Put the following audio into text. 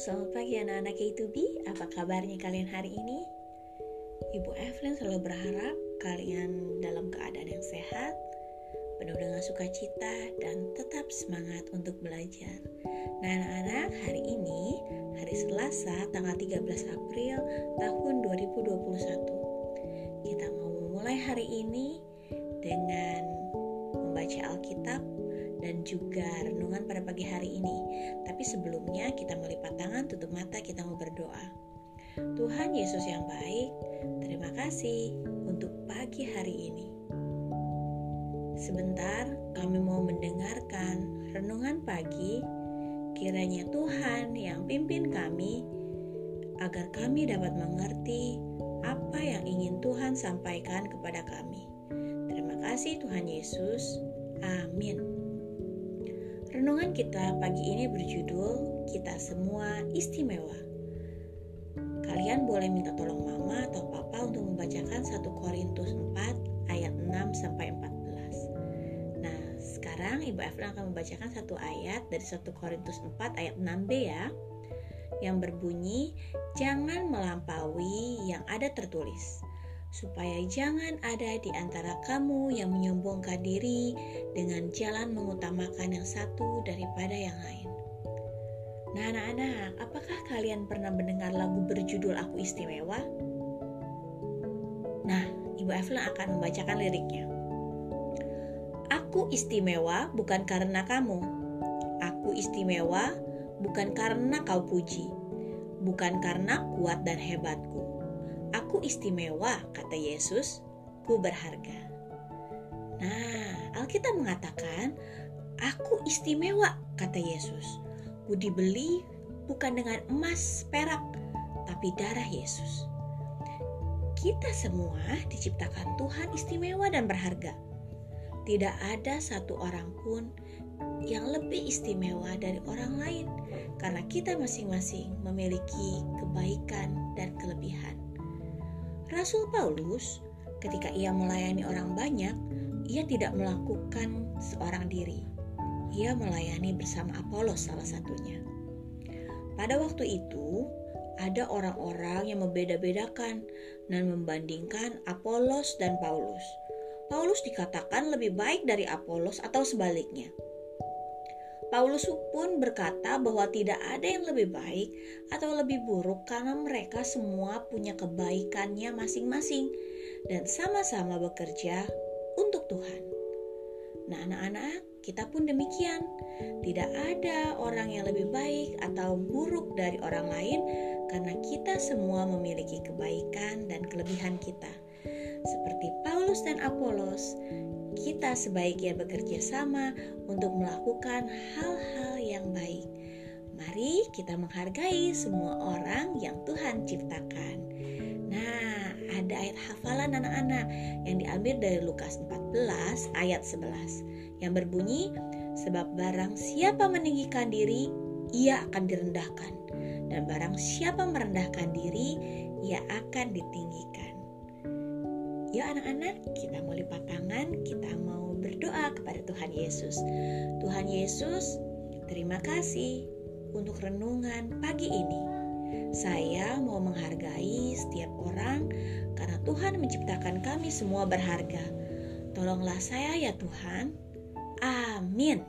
selamat pagi anak-anak K2B Apa kabarnya kalian hari ini? Ibu Evelyn selalu berharap kalian dalam keadaan yang sehat Penuh dengan sukacita dan tetap semangat untuk belajar. Nah anak-anak hari ini hari Selasa tanggal 13 April tahun 2021 Kita mau memulai hari ini dengan membaca Alkitab dan juga renungan pada pagi hari ini. Tapi sebelumnya kita melipat tangan, tutup mata, kita mau berdoa. Tuhan Yesus yang baik, terima kasih untuk pagi hari ini. Sebentar kami mau mendengarkan renungan pagi, kiranya Tuhan yang pimpin kami agar kami dapat mengerti apa yang ingin Tuhan sampaikan kepada kami. Terima kasih Tuhan Yesus. Amin. Renungan kita pagi ini berjudul Kita Semua Istimewa. Kalian boleh minta tolong mama atau papa untuk membacakan 1 Korintus 4 ayat 6 sampai 14. Nah, sekarang Ibu Evelyn akan membacakan satu ayat dari 1 Korintus 4 ayat 6b ya yang berbunyi jangan melampaui yang ada tertulis supaya jangan ada di antara kamu yang menyombongkan diri dengan jalan mengutamakan yang satu daripada yang lain. Nah, anak-anak, apakah kalian pernah mendengar lagu berjudul Aku Istimewa? Nah, Ibu Evelyn akan membacakan liriknya. Aku istimewa bukan karena kamu. Aku istimewa bukan karena kau puji, bukan karena kuat dan hebatku Aku istimewa, kata Yesus, ku berharga. Nah, Alkitab mengatakan, aku istimewa, kata Yesus. Ku dibeli bukan dengan emas, perak, tapi darah Yesus. Kita semua diciptakan Tuhan istimewa dan berharga. Tidak ada satu orang pun yang lebih istimewa dari orang lain, karena kita masing-masing memiliki kebaikan dan kelebihan. Rasul Paulus, ketika ia melayani orang banyak, ia tidak melakukan seorang diri. Ia melayani bersama Apolos salah satunya. Pada waktu itu, ada orang-orang yang membeda-bedakan dan membandingkan Apolos dan Paulus. Paulus dikatakan lebih baik dari Apolos atau sebaliknya. Paulus pun berkata bahwa tidak ada yang lebih baik atau lebih buruk karena mereka semua punya kebaikannya masing-masing dan sama-sama bekerja untuk Tuhan. Nah, anak-anak, kita pun demikian. Tidak ada orang yang lebih baik atau buruk dari orang lain karena kita semua memiliki kebaikan dan kelebihan kita. Seperti Paulus dan Apolos, kita sebaiknya bekerja sama untuk melakukan hal-hal yang baik. Mari kita menghargai semua orang yang Tuhan ciptakan. Nah, ada ayat hafalan anak-anak yang diambil dari Lukas 14 ayat 11 yang berbunyi, Sebab barang siapa meninggikan diri, ia akan direndahkan. Dan barang siapa merendahkan diri, ia akan ditinggikan. Yuk anak-anak, kita mau lipat tangan, kita mau berdoa kepada Tuhan Yesus. Tuhan Yesus, terima kasih untuk renungan pagi ini. Saya mau menghargai setiap orang karena Tuhan menciptakan kami semua berharga. Tolonglah saya ya Tuhan. Amin.